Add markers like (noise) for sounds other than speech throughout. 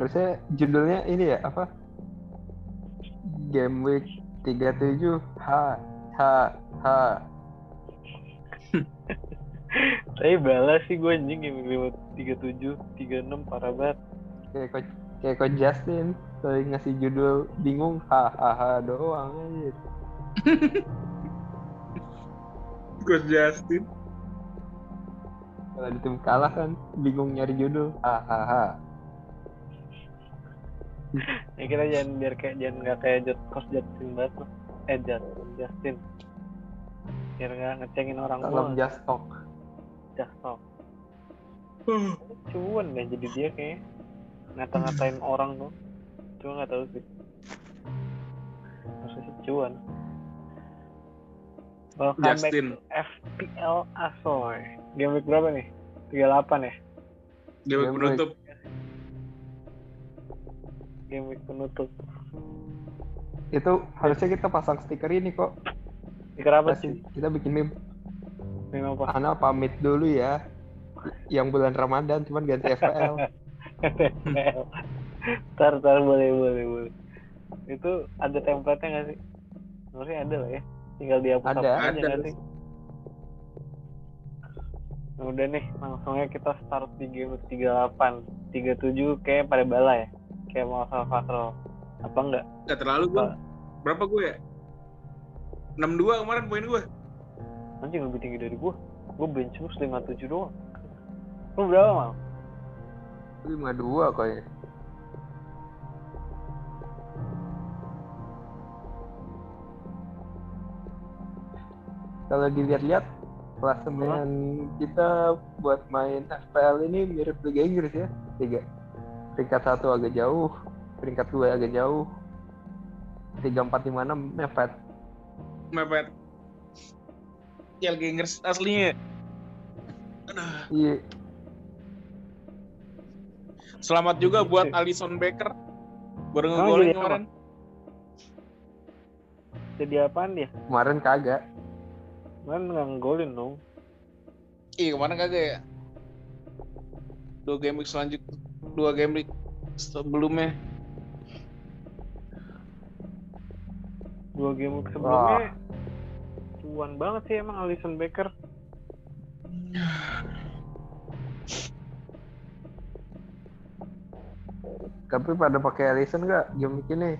harusnya judulnya ini ya apa? Game week 37 H H H. (laughs) Tapi balas sih gue anjing game lewat 37, 36 parah banget. kayak coach kayak coach Justin lagi ngasih judul bingung hahaha doang aja (laughs) Coach Justin. kalau di tim kalah kan bingung nyari judul hahaha Ya kita jangan biar kayak jangan nggak kayak Jot Coach Justin banget lah. Eh Justin, Justin. Biar nggak ngecengin orang tua. just talk Just talk. Cuan deh jadi dia kayak ngata-ngatain (laughs) orang tuh. Cuma nggak tahu sih. Maksudnya cuan. Welcome Justin. back to FPL Asoy. Game week berapa nih? 38 ya? Game Game penutup. Game week penutup. itu harusnya kita pasang stiker ini kok Stiker apa sih? kita bikin meme Meme apa? Ana pamit dulu ya yang bulan Ramadan cuman ganti FPL (laughs) Ntar, ntar boleh, boleh, boleh. Itu ada template-nya nggak sih? Harusnya ada lah ya. Tinggal dihapus Ada. aja Ada. sih? Nah, udah nih, langsung aja kita start di game 38. 37 kayak pada bala ya. Kayak mau Salvatore. Apa enggak? Gak terlalu gue. Berapa gue ya? 62 kemarin poin gue. Anjing lebih tinggi dari gua. Gua bench boost 57 doang. Lu berapa, Mal? lima dua kayaknya kalau dilihat-lihat klasemen kita buat main FPL ini mirip Liga Inggris ya tiga peringkat satu agak jauh peringkat dua agak jauh tiga empat lima enam mepet Mepet. Ya Inggris aslinya. Aduh. iya Selamat juga buat Alison Becker. Baru Oh, ngegolin apa? kemarin. Jadi apaan dia? kemarin kagak Kan nggak ngegolin dong. Iya kemarin kagak ya. Dua game week selanjut, dua game week sebelumnya. Dua game week sebelumnya cuan banget sih emang Alison Becker. tapi pada pakai Alisson nggak game week ini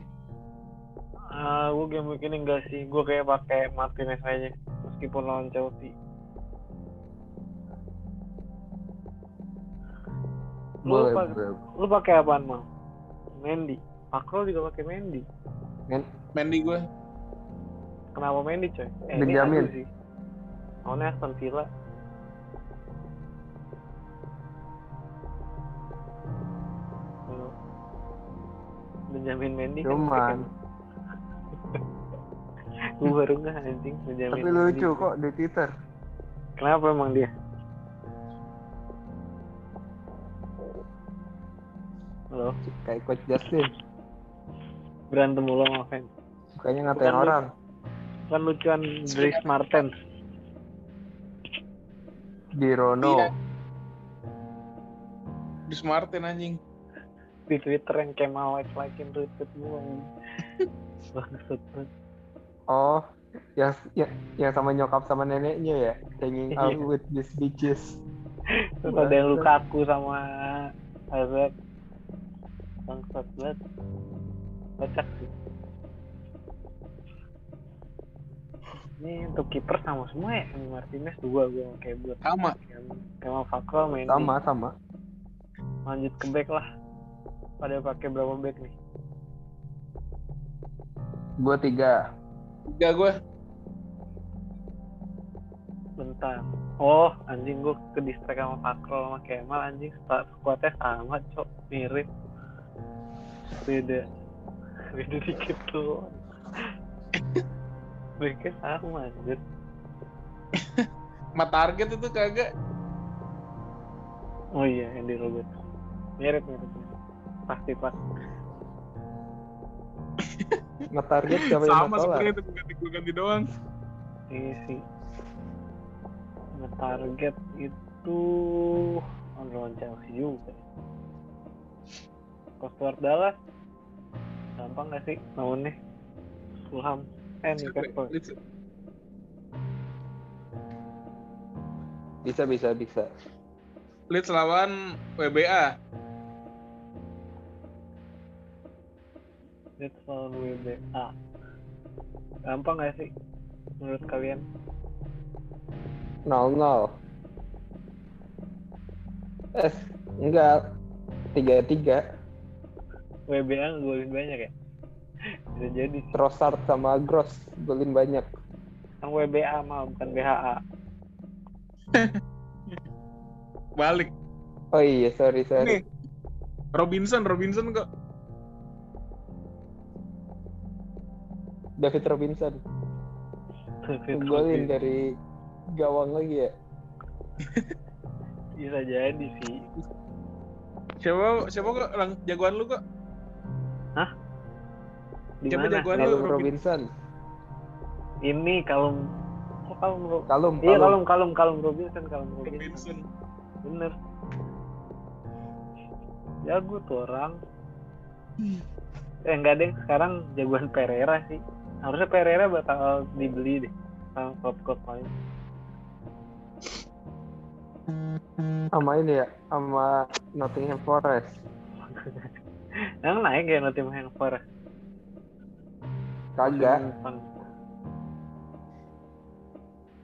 Ah, gue game week ini enggak sih. Gue kayak pakai Martinez aja meskipun lawan Chelsea. Boleh lu pakai apaan, Mang? Mendy. Pakro juga pakai Mendy. Mandy gue. Kenapa Mendy, coy? Eh, ini Benjamin. adu sih. Lawannya Aston Villa. Tuh. Benjamin Mendy kan cuman (laughs) gue baru nggak anjing Benjamin tapi Mendy. lucu kok di Twitter Kenapa emang dia? Halo, kayak coach Justin berantem mulu sama fans. kayaknya ngatain Bukan orang Kan lucuan Dries Martens. di Rono Iya. Di Martin anjing. di Twitter yang kayak mau like likein retweet gua. (laughs) Bangsat banget. Oh, yang yang, yang sama nyokap sama neneknya ya, hanging out Iya. with these bitches. Terus ada yang Lukaku sama Hazard. Bangsat banget. Kocak sih. Ini untuk kiper sama semua ya. Ini Martinez dua gua kayak buat Sama. Kemal Fakro main Sama sama. lanjut ke back lah. Pada pakai berapa back nih? Gua tiga. Tiga gue. Bentar. Oh, anjing gua ke distract sama Fakro sama Kemal anjing squadnya sama, cok. Mirip. Beda. Beda dikit tuh. Backnya sama anjir. Ma target itu kagak. Oh iya, Andy Robert. Mirip, mirip. Pasti pas. Nge-target siapa yang Sama sebenarnya itu ganti gue ganti doang. Ini sih. Target itu oh, lawan Chelsea juga. Stuart Dallas gampang gak sih lawannya Fulham eh Newcastle. Bisa bisa bisa. Leeds lawan WBA. Leeds lawan WBA gampang gak sih menurut kalian 0 0 Eh, enggak. Tiga tiga. WBA ngegolin banyak ya bisa jadi. Trossard sama Gross golin banyak. yang WBA mah bukan BHA (laughs) Balik. Oh iya, sorry sorry. Nih. Robinson, Robinson kok. David Robinson golin dari gawang lagi ya. bisa jadi sih Siapa siapa kok jagoan lu kok? Di Siapa mana? Kalum Robin- Robinson. ini kalum kok kalum Ro- Kalum, iya kalum. kalum kalum kalum Robinson kalum Robinson Robinson. bener jago tuh orang eh enggak deh sekarang jagoan Pereira sih harusnya Pereira bakal dibeli deh sama klub-klub lain Sama ini ya, sama Nottingham Forest. (laughs) yang naik ya Nottingham Forest Kagak. Musim depan.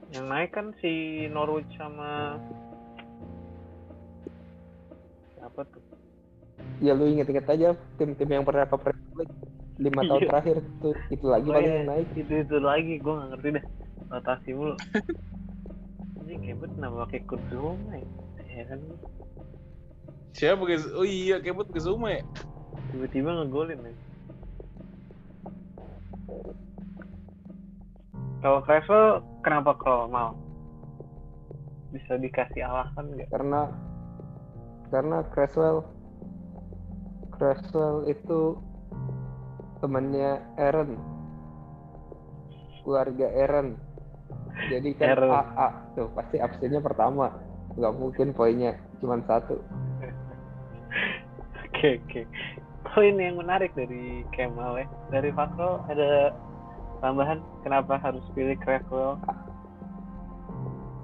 yang naik kan si Norwich sama siapa tuh Ya lu inget-inget aja tim-tim yang pernah ke Premier League lima tahun Iya. terakhir itu itu lagi Oh, paling iya. naik. itu itu lagi gue nggak ngerti deh rotasi mulu (laughs) anjing kebet nama pakai Kurzuma ya ya kan Siapa guys? Oh iya, kebut ke Zuma ya. Tiba-tiba ngegolin nih kalau Creswell kenapa kalau mau? Bisa dikasih alasan nggak? Karena karena Creswell Creswell itu temannya Aaron. Keluarga Aaron. Jadi kan Aaron. AA tuh pasti absennya pertama. Nggak mungkin poinnya cuma satu. (laughs) Oke oke. Oh ini yang menarik dari Kemal ya. Dari Fakro ada tambahan kenapa harus pilih Creswell?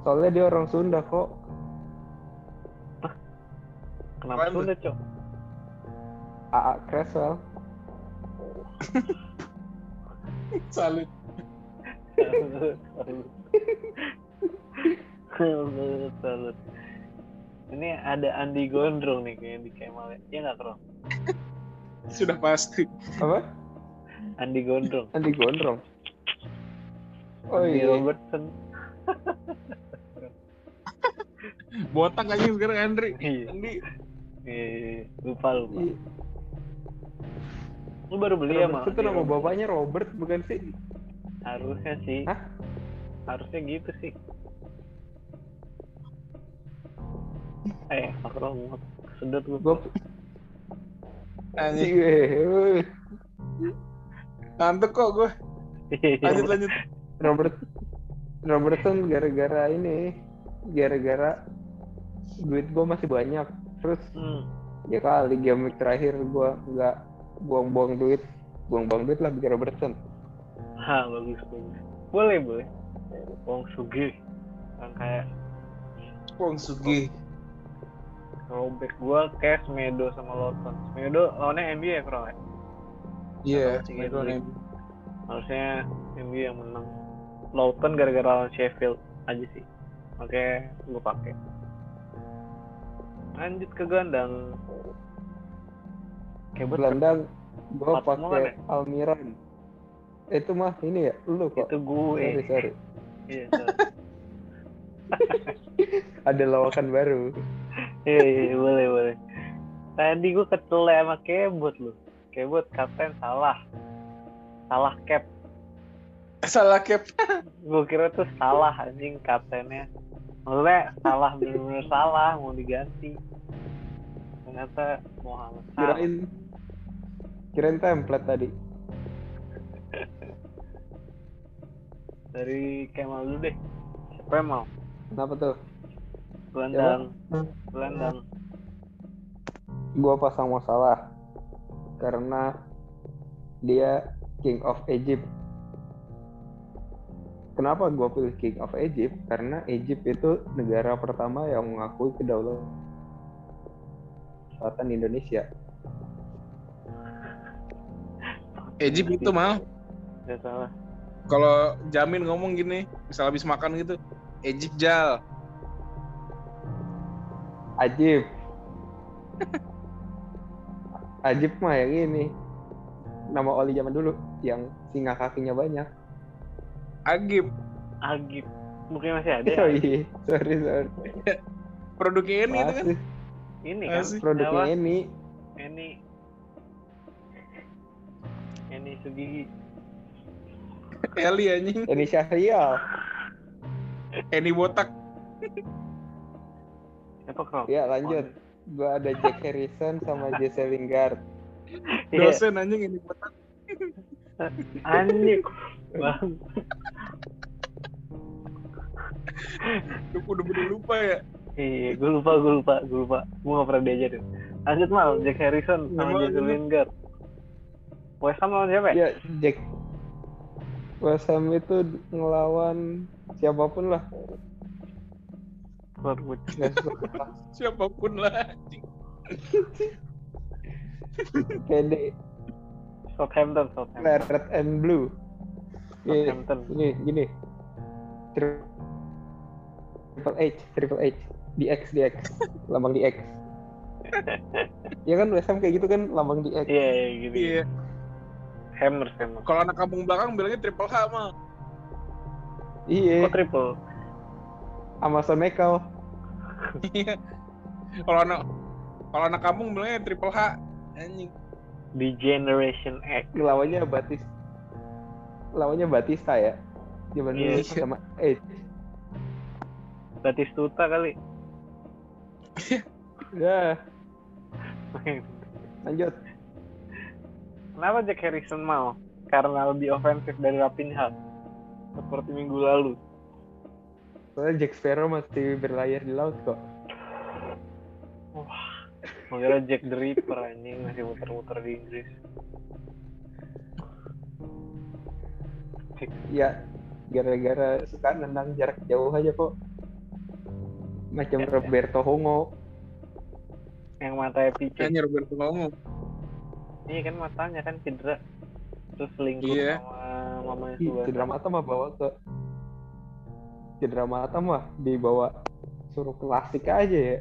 soalnya dia orang Sunda kok Kenapa? Sunda cok? AA Creswell (laughs) Salut. Salut, (laughs) salut. Ini ada Andi Gondrong nih kayaknya di Kemal ya. Iya nggak Kro? (laughs) Sudah pasti. apa Andi Gondrong. Andi Gondrong oh Andy iya Robertson. Botak aja sekarang Andri. Iya. Andi. Iya, lupa lupa. Iya. Lu baru beli ya Robert itu nama bapaknya Robert bukan sih Harusnya sih. Hah? Harusnya gitu sih. Eh, Fakro mau sedot gue. gue Anjing. Iya, Ngantuk kok gue. Lanjut lanjut. Robert Robertson gara-gara ini gara-gara duit gue masih banyak terus Hmm. ya kali game week terakhir gue nggak buang-buang duit buang-buang duit lah bikin Robertson Ha, bagus bagus. Boleh boleh. Wong Sugi. Yang kayak Wong Sugi. Robek gua kayak Smedo sama Lawton. Smedo lawannya MU ya, Bro? ya? Iya. Atau itu Cingin nih. Harusnya MU yang menang. Lawton gara-gara lawan Sheffield aja sih. Oke, gua pakai. Lanjut ke gelandang. Kayak gelandang gue pakai kan Almiron itu mah ini ya lu kok itu gue. sorry sorry Iya, sorry. (laughs) ada lawakan baru Iya, iya, iya, boleh, boleh. Tadi gue ketele sama Kebot lu. Kebot kapten salah. Salah cap. (laughs) Salah cap. Gue kira tuh salah anjing kaptennya. Maksudnya salah bener-bener salah mau diganti. Ternyata Muhammad salah. kirain kirain template tadi Dari Kemal dulu deh. Siapa yang mau? kenapa tuh Gelandang. Gelandang. gue pasang masalah karena dia King of Egypt. Kenapa gue pilih King of Egypt? Karena Egypt itu negara pertama yang mengakui kedaulatan Indonesia. Egypt itu mah Gak salah. kalau jamin ngomong gini, misal habis makan gitu, Egypt jal. Ajib. Ajib mah yang ini. Nama oli zaman dulu yang singa kakinya banyak. Agib, Agib. Mungkin masih ada ya? Oh iya, sorry sorry. produknya ini itu kan. Ini kan. Masih. produknya ini. Ini. Ini segigi. Eli anjing, Ini Syahrial. Eni botak. Apa kro? Ya lanjut. Gua ada Jack Harrison sama Jesse Lingard. Iya, Dosen anjing Eni botak. anjing. Bang. Lu udah bener lupa ya. Iya, gue lupa, gue lupa, gue lupa. Gue gak pernah diajarin. Lanjut mal, Jack Harrison sama Jesse. Lingard. West Ham lawan siapa ya? Ya Jack. West Ham itu ngelawan siapa pun lah. Suka. (laughs) Siapa pun lah. anjing. (laughs) Pede. Southampton, Southampton. Red and Blue. Ini, Southampton. ini, gini. Tri- Triple H, Triple H. Di X, di X. Lambang di X. (laughs) ya kan West Ham kayak gitu kan lambang di X. Iya, iya, gini. Iya. Hammers, Hammers. Kalau anak kampung belakang bilangnya triple H mah. Iya, Kok triple? Amazon Michael. Iya. Kalau anak kalau anak kampung bilangnya triple H. Anjing. Di Generation X. Lawannya Batis. Lawannya Batista ya. Zaman dulu Iya. sama H. Batistuta kali. Ya, (laughs) lanjut. Kenapa Jack Harrison mau? Karena lebih ofensif dari Rapinha. Seperti minggu lalu. Soalnya Jack Sparrow masih berlayar di laut kok. Mengira Jack the Ripper anjing masih muter-muter di Inggris. Ya, gara-gara suka nendang jarak jauh aja kok. Macam Roberto Hongo. Yang matanya picek. Hanya Roberto ngomong. Iya kan matanya kan cedera. Terus selingkuh Iya. sama mamanya. Cedera mata mah bawa ke cedera mata mah dibawa suruh klasik aja ya.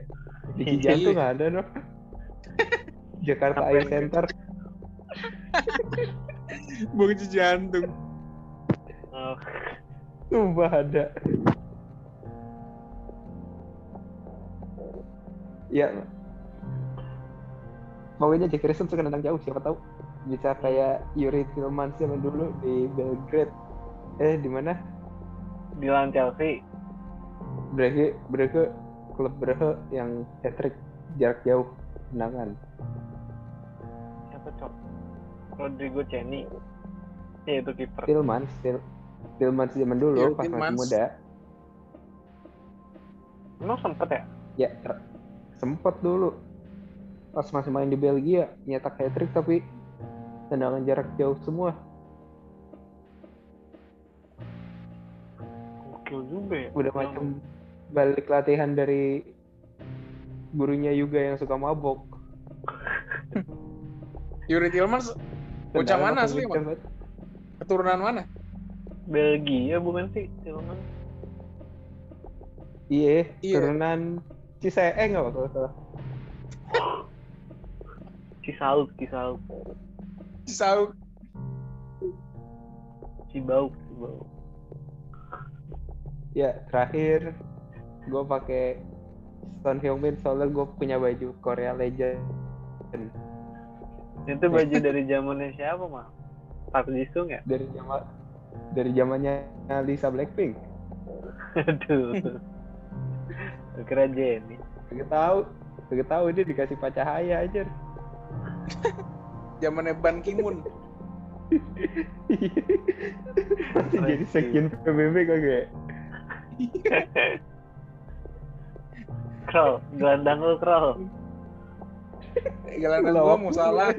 Di Iya. jantung nggak ada dong. (laughs) Jakarta Eye Center. (laughs) Buang jantung. Oh, Sumpah ada. Ya. Pokoknya Jack Harrison suka nendang jauh, siapa tahu bisa kayak Yuri Tillmans zaman dulu di Belgrade. Eh, di mana? Di lawan Chelsea. Brege, Brege, klub Brege yang hat-trick jarak jauh tendangan. Siapa cok? Rodrigo Ceni. Iya itu kiper. Tillmans, Till- Tillmans zaman dulu Yuri pas masih muda. Emang sempet ya? Ya, sempet dulu pas masih main di Belgia nyetak hat-trick tapi tendangan jarak jauh semua. Gokil juga ya. Udah macam balik latihan dari gurunya juga yang suka mabok. (laughs) Yuri Tillmans bocah mana banget. Keturunan mana? Belgia bukan sih? Tillman. Iya, Iya. turunan Ciseeng apa kalau salah. Cisauk, Cisauk. Cisauk. Cibauk, Cibauk. Ya, terakhir gue pakai Son Heung-min soalnya gue punya baju Korea Legend. Itu baju dari zamannya siapa mah? Park Jisung ya? dari zaman dari zamannya Lisa Blackpink. Aduh. Kira Jenny. Gak tahu, gak tahu dia dikasih Pak Cahaya aja. Zamannya Ban Ki-moon. (laughs) Jadi sekian PBB kagak? Kroll, gelandang lu Kroll. Gelandang gua mau salah.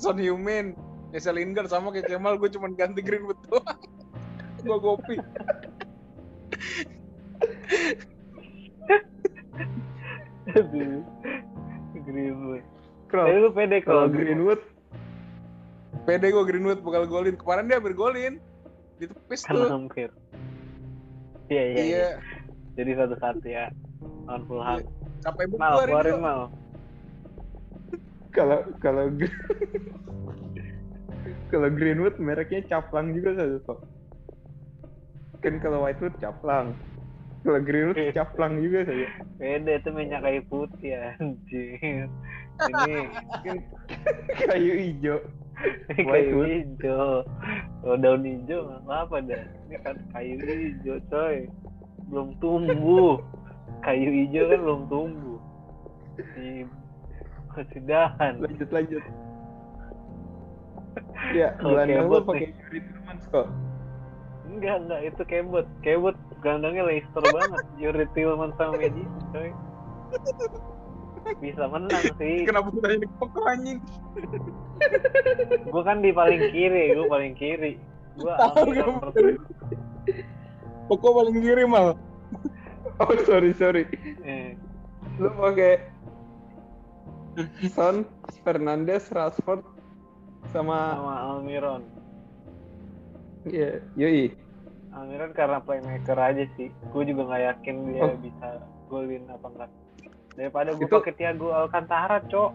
Son Heung-min, Jesse Lingard sama kayak Kemal gue cuma ganti Greenwood doang. gue kopi. Greenwood. Kalau Tapi lu pede kalau kalau Greenwood Pede gue Greenwood bakal golin. Kemarin dia hampir golin. Ditepis kan tuh. hampir. Iya iya. iya. Iya. Jadi satu satu ya. Lawan Fulham. Capek buku Mal, hari keluarin mal. kalau kalau (laughs) kalau Greenwood mereknya caplang juga satu kok. Kan kalau Whitewood caplang. Kalau Greenwood caplang juga saja. Beda itu minyak kayu putih anjir. (laughs) Ini kayu hijau. Ini kayu Whitewood. hijau. Kalau daun hijau apa-apa dah. Ini kan kayu hijau coy. Belum tumbuh. Kayu hijau kan belum tumbuh. Di masih dahan. Lanjut lanjut. Ya, (laughs) Kalau gelandang lu kebot pakai Yuri Tillmans kok. Enggak, enggak. Itu kebot. Kebot gelandangnya Leicester banget. Yuri Tillman sama Medi. Coy. Bisa menang sih. (laughs) Kenapa kita ini pokok anjing? (laughs) gue kan di paling kiri gue paling kiri gue Tahu. Pokok paling kiri mal. (laughs) Oh sorry sorry. eh, Lu pakai Son, Fernandes, Rashford, sama sama Almiron ya Yoi. Almiron karena playmaker aja sih gue juga nggak yakin dia Oh. bisa golin apa enggak daripada gue Itu- pakai Thiago Alcantara cok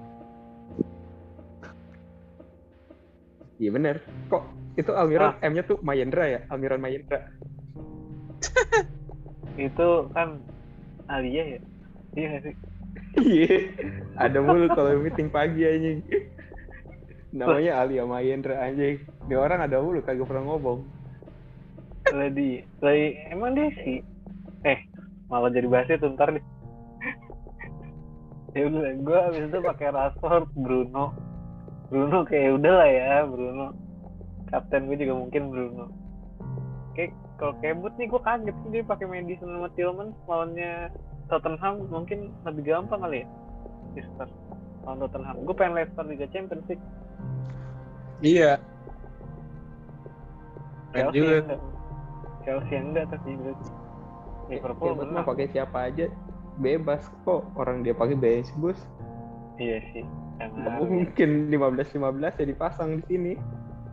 Iya bener. Kok itu Almiron M-nya tuh Mayendra ya? Almiron Mayendra. (laughs) itu kan Alia ya iya sih Iya. Ada mulu kalau meeting pagi anjing. Namanya Alia Mayendra anjing. Ini orang ada mulu kagak pernah ngomong. lagi lagi emang dia sih eh malah jadi bahas itu ntar deh ya udah gue abis itu pakai Rashford Bruno. Bruno kayak udah lah ya Bruno. Kapten gue juga mungkin Bruno. Kayak kalau kebut nih gue kaget sih dia pakai Madison sama Tillman lawannya Tottenham mungkin lebih gampang kali ya. Leicester lawan Tottenham. Gue pengen Leicester Liga Champions sih Iya. Chelsea juga. enggak? Chelsea enggak tapi Liverpool mah pakai siapa aja bebas kok orang dia pakai bench bus Iya sih. nggak Jangan. mungkin 15 15 ya dipasang di sini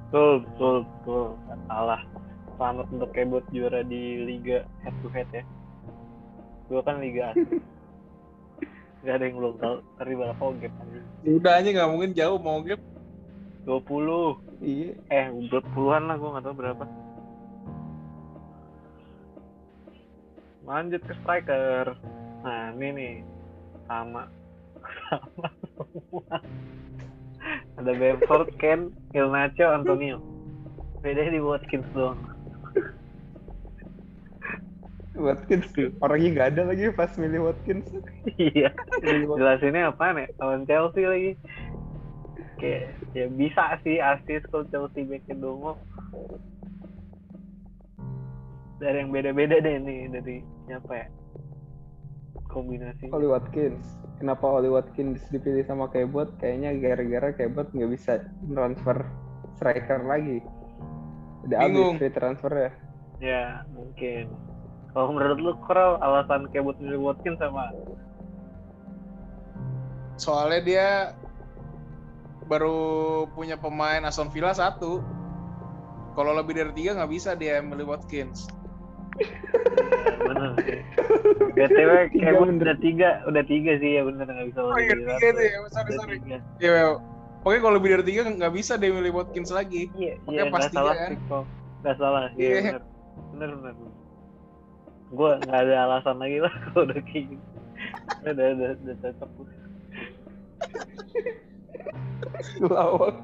Betul, betul, betul. Nggak salah. Selamat untuk kebot juara di Liga head to head ya. Gue kan Liga A. (laughs) Gak ada yang belum tahu. Tapi berapa gap? Udah aja nggak mungkin jauh mau gap. 20. iya Eh, udah puluhan lah gue gak tahu berapa. Lanjut ke striker. Nah, ini nih. Sama. Sama semua. Ada Bamford, Ken, Ilnacho, Antonio. Bedanya di Watkins doang. Watkins orangnya nggak ada lagi pas milih Watkins iya. Jelasinnya apaan ya? Lawan Chelsea lagi. Kayak ya bisa sih asis kalau Chelsea backnya dongo. Dari yang beda-beda deh nih dari siapa ya? Kombinasi. Oli Watkins kenapa Oli Watkins dipilih sama Kebot kayaknya gara-gara Kebot nggak bisa transfer striker lagi udah Bingung. habis free transfer ya Ya mungkin. Kalau menurut lu Kral alasan buat milih Watkins sama Soalnya dia baru punya pemain Aston Villa satu. Kalau lebih dari tiga nggak bisa dia milih Watkins. Ya, (laughs) bener sih. BTW Tiga kayak bener. udah tiga, udah tiga sih ya bener nggak bisa Oh lebih iya dari tiga itu ya, sorry sorry. tiga. Ya, pokoknya kalau lebih dari tiga nggak bisa dia milih Watkins lagi. Iya, Makanya iya pas nggak tiga salah kan. Nggak salah, iya Iya. bener. Bener bener. Gue nggak ada alasan lagi lah (laughs) kalau udah kayak gini. Udah udah udah cocok. lawak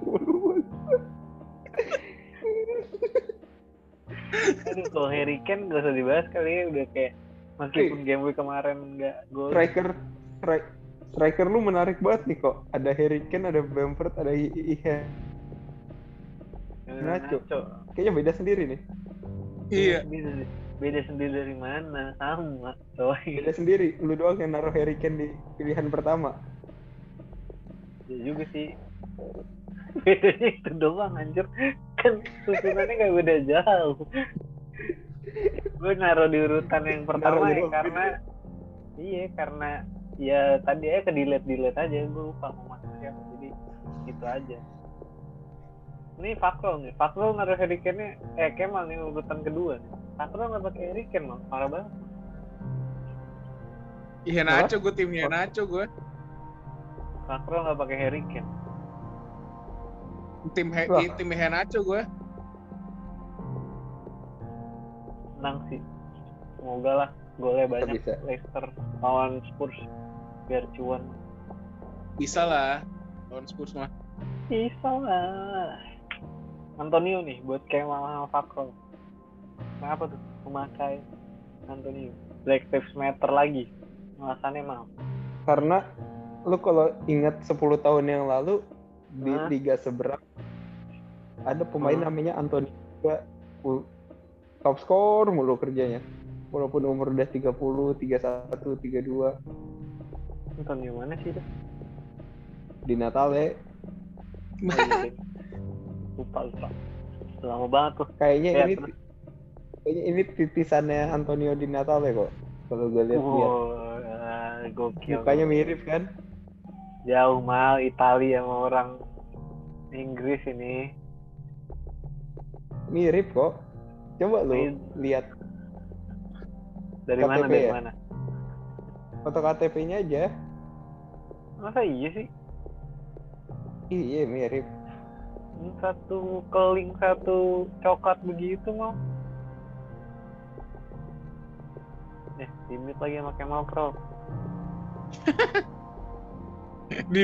Aduh, kalau Harry Kane gak usah dibahas kali ya udah kayak meskipun game week kemarin nggak gol. striker stri- striker lu menarik banget nih kok ada Harry Kane ada Bamford ada Ihe Nacho. kayaknya beda sendiri nih Iya. Beda, beda sendiri dari mana? Sama, coy. beda sendiri lu doang yang naruh Harry Kane di pilihan pertama Ya juga sih. (laughs) bedanya itu doang anjir kan susunannya gak beda jauh. Gue naruh di urutan yang pertama ya karena iya karena ya tadi aja ke delete delete aja gue lupa mau masuk siapa jadi gitu aja. Ini Fakrol nih Fakrol naruh Harry Kane nya eh Kemal nih urutan kedua. Nih Fakrol nggak pakai Harry Kane loh parah banget. Iya Nacho gue timnya Nacho gue. Fakrol nggak pakai Harry Kane Tim he, Wah. tim Henacho gue. menang sih semoga lah golnya banyak bisa. Leicester lawan Spurs biar cuan Bisa lah. Lawan Spurs mah. bisa lah Antonio nih buat Kemal sama Fakrol kenapa tuh memakai Antonio Black Lives Matter lagi alasannya mau Karena lu kalau ingat 10 tahun yang lalu di Hah? liga seberang ada pemain Hah? namanya Anthony juga top skor mulu kerjanya. Walaupun umur udah 30, 31, 32 Antonio mana sih itu di Natale Oh, iya, deh. lupa lupa lama banget tuh kayaknya Ya, ini terus. kayaknya ini titisannya Antonio di Natale kok. Kalau gue lihat-lihat wow eh, gokil mukanya mirip kan? Jauh mal Italia sama orang Inggris ini Mirip kok. Coba lu Main. lihat dari KTP mana dari ya? mana foto KTP-nya aja. masa iya sih Iya mirip. Ini satu keling satu coklat begitu mau eh dimit lagi Kemal Pro (laughs) Di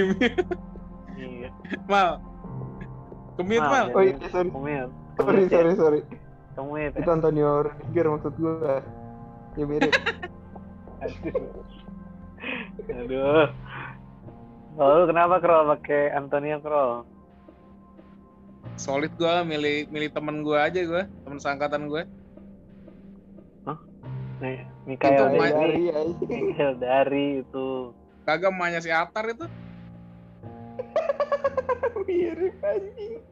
iya Mal. Kemit Mal, Mal. jadi Oh iya sorry Kemit sorry sorry sorry. Kemit Itu Antonio Rudiger maksud gue. Ya mirip. (laughs) Aduh. Aduh. Lalu kenapa Krol pakai Antonio Krol? Solid gue milih milih temen gue aja gue, temen seangkatan gue. Nih, Itu Mikael dari. Mikael dari itu. Kagak emaknya si Atar itu. (laughs) mirip anjing.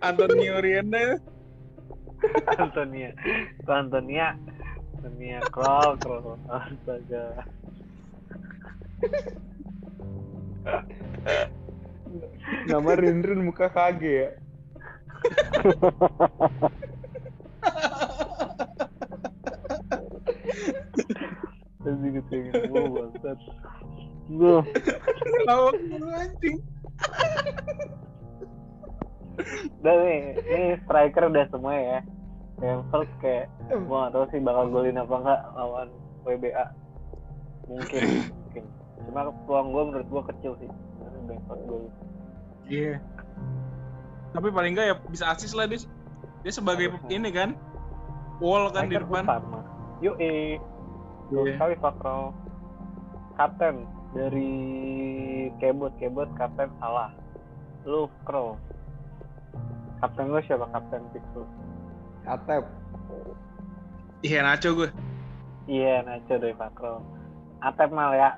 Antonio Rienda. (laughs) Antonia. Itu Antonia. Antonia Krol, Krol. Astaga. Nama Rinrin muka kage ya. (laughs) Tadi ketengin gue bangsat. Gue Lawak anjing. udah nih, ini striker udah semua ya. Yang first kayak gue gak tau sih bakal golin apa enggak lawan WBA. Mungkin, mungkin. Cuma peluang gue menurut gue kecil sih. Iya. Tapi paling enggak ya bisa asis lah dia. Dia sebagai Harusnya. ini kan. Wall kan di Striker depan. utama. Yuk, eh. Dua Iya. kali Fakro. Kapten dari Kebot, Kebot kapten salah. Lu Kro. Kapten lu siapa kapten pick lu? Atep. Iya Nacho gue. Iya, Nacho dari Fakro. Atep mal ya.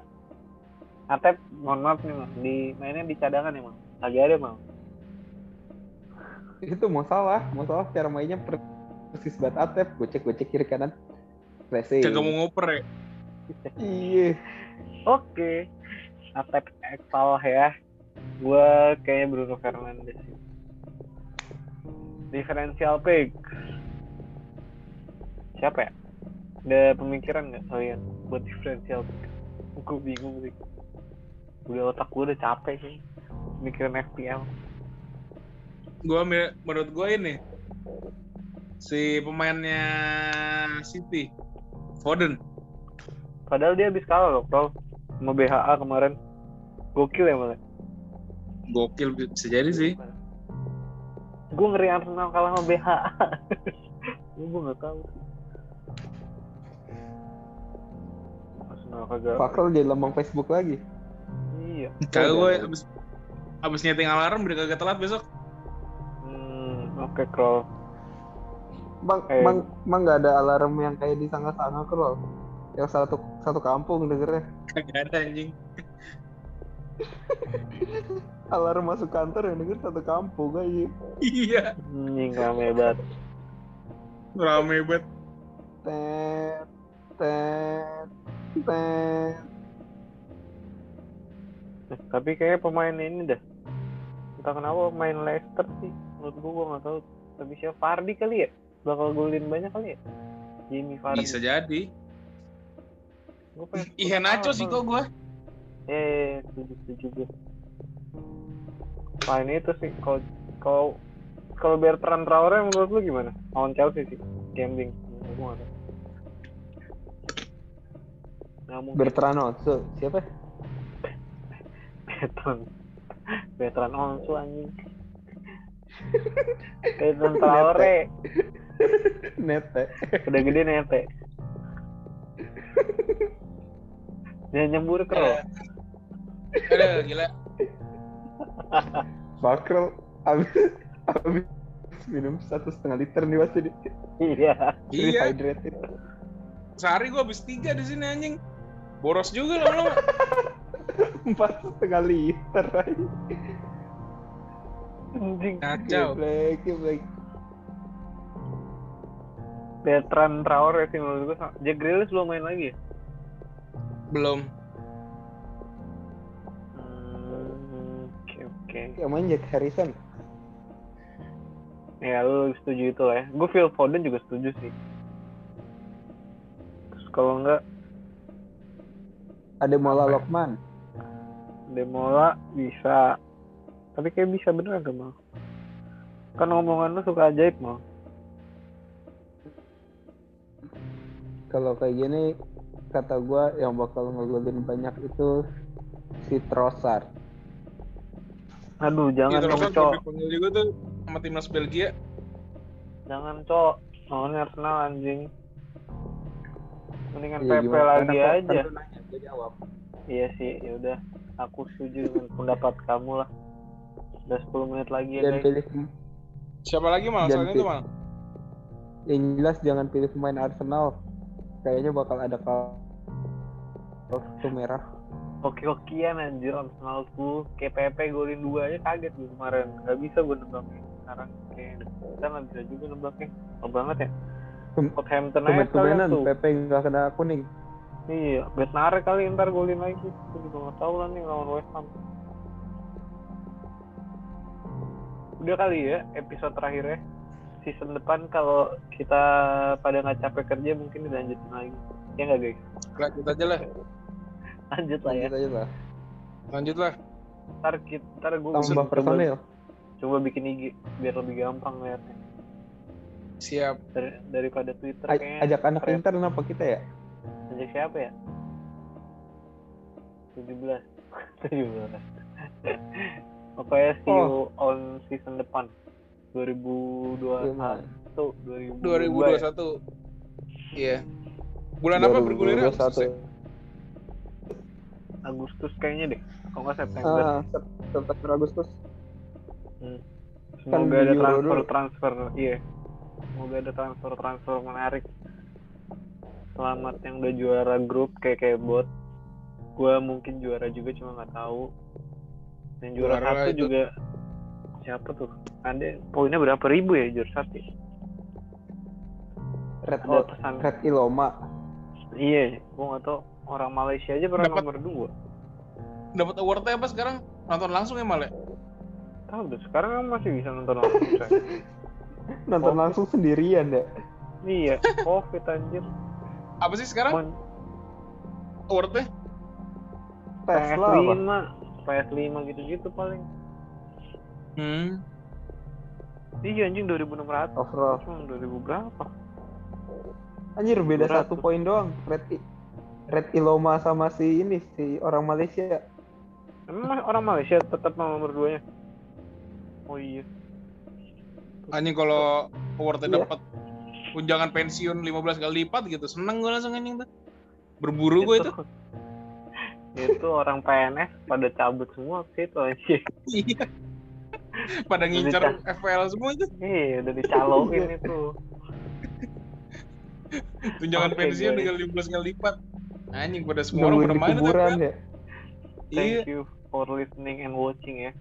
Atep, mohon maaf nih mal. Di mainnya di cadangan ya mal. Lagi ada mal. Itu mau salah, mau salah cara mainnya persis banget Atep. Gocek gocek kiri kanan. Kagak mau ngoper ya. Iya. Oke. Atep salah ya. Gua kayaknya Bruno Fernandes. sih. Differential pick. Siapa ya? Ada pemikiran nggak kalian buat differential pick? Gue bingung sih. Udah otak gue udah capek sih. Mikirin FPL. Gue menurut gue ini si pemainnya City, Foden. Padahal dia habis kalah loh, Bro. Sama BHA kemarin. Gokil ya malah. Gokil bisa jadi sih. Gue ngeri Arsenal kalah sama BHA. (laughs) gue nggak tahu. Arsenal kagak. Jadi lambang Facebook lagi. Iya. Kagak gue abis abis nyeting alarm udah kagak telat besok. Hmm, oke, Kroll. Bang, Eh. bang, bang nggak ada alarm yang kayak di sangga-sangga, Krol. Yang satu satu kampung dengernya. Kagak ada anjing. (laughs) Alarm masuk kantor yang denger satu kampung aja. Iya. Anjing rame banget. Rame banget. Tet, tet, tet. Eh, Tapi kayak pemain ini dah. Entah kenapa main Leicester sih. Menurut gua gua nggak tahu. Tapi siapa Fardi kali ya? Bakal golin banyak kali ya? Jamie Fardi. Bisa jadi. Pengen Ihe Nacho sih kok gua. Eh, setuju setuju gue. Selain itu sih, kalau kalau kalau Bertrand Traore menurut lu gimana? Lawan Chelsea sih, gambling. Gue nggak tahu. Bertrand Onsu, siapa? Bertrand. Bertrand Onsu anjing. Bertrand Traore (laughs) Nete. udah gede nete. Dia nyembur ke Eh, Aduh, gila. (laughs) Bakrol abis, abis minum satu setengah liter nih pasti di Iya. Iya. Sehari gua habis tiga di sini anjing. Boros juga lama-lama. (laughs) Empat setengah liter. Anjing. Kacau. Geblek, geblek. Bertrand Traore sih menurut gue. Jack Grealish belum main lagi ya? Belum. Hmm, Oke oke. Yang main Jack Harrison. Ya lu setuju itu lah ya. Gue Phil Foden juga setuju sih. Terus kalau enggak Ada Mola? Lokman. Demola bisa. Tapi kayak bisa bener gak mau? Kan omongan lu suka ajaib mau. Kalau kayak gini kata gua yang bakal ngegolin banyak itu si Trossard. Aduh jangan Gitu dong kan cok. juga tuh sama timnas Belgia. Jangan cok. Maunya Arsenal anjing. Mendingan Iya, PP lagi kan aja. Iya sih, ya udah. Aku setuju dengan pendapat kamu lah. Udah 10 menit lagi ya Dan guys. pilih Siapa lagi mal? Jangan Selain itu mal. yang jelas jangan pilih pemain Arsenal. Kayaknya bakal ada kartu merah. Oke-okean anjir Arsenal tuh kayak PP golin dua aja kaget gue kemarin. Nggak bisa gue nebaknya sekarang kayak kita nggak bisa juga nebaknya oh banget ya. Southampton aja kalian tuh Pepe nggak kena kuning. iya Bednare kali ntar golin lagi. Gue juga nggak tahu lah nih lawan West Ham. Udah kali ya episode terakhir ya season depan kalau kita pada nggak capek kerja mungkin dilanjutin lagi ya nggak guys Lanjut aja lah. lanjut lah ya Lanjut aja lah. Lanjut lah. ntar kita ntar gue Tambah personil. coba bikin IG biar lebih gampang liatnya Siap. Dari, daripada Twitter A- kayaknya ajak anak keren. intern apa kita ya? ajak siapa ya 17 17 (laughs) pokoknya see Oh. you on season depan 2021 Gimana? 2022 2021. Iya. Bulan apa bergulirnya? 2021. Agustus kayaknya deh kalau nggak September Ah, Sep- September Agustus. semoga kan ada di Euro transfer dulu. transfer iya semoga ada transfer transfer menarik selamat yang udah juara grup kayak kayak bot gue mungkin juara juga cuma nggak tahu yang juara Juara satu itu. juga siapa tuh ada poinnya berapa ribu ya ya? Red Hot, pesan Red Iloma. iya gue nggak tahu orang Malaysia aja pernah Dapat- nomor dua Dapat awardnya apa sekarang? Nonton langsung ya mal ya? tahu deh sekarang kan masih bisa nonton langsung. (laughs) Nonton Oh. langsung sendirian ya. iya covid anjir Apa sih sekarang Mon- awardnya? Tesla apa? PS5 PS5 gitu-gitu paling Hmm. iya anjing 2600 Overall. cuma 2000 berapa Anjir beda 200. satu poin doang. Red I- Red Iloma sama si ini si orang Malaysia. emang orang Malaysia tetap nomor 2 nya oh iya Anjing kalau awardnya Iya. dapat tunjangan pensiun 15 kali lipat gitu. Seneng gue langsung anjing tuh. Berburu gue itu. (laughs) itu orang PNS pada cabut semua itu anjing Iya. Pada ngincar FPL semua itu. iya udah dicalokin (laughs) itu Tunjangan Oke, pensiun dengan 15 kali lipat. Anjing pada semua orang pada main ya. Thank you for listening and watching ya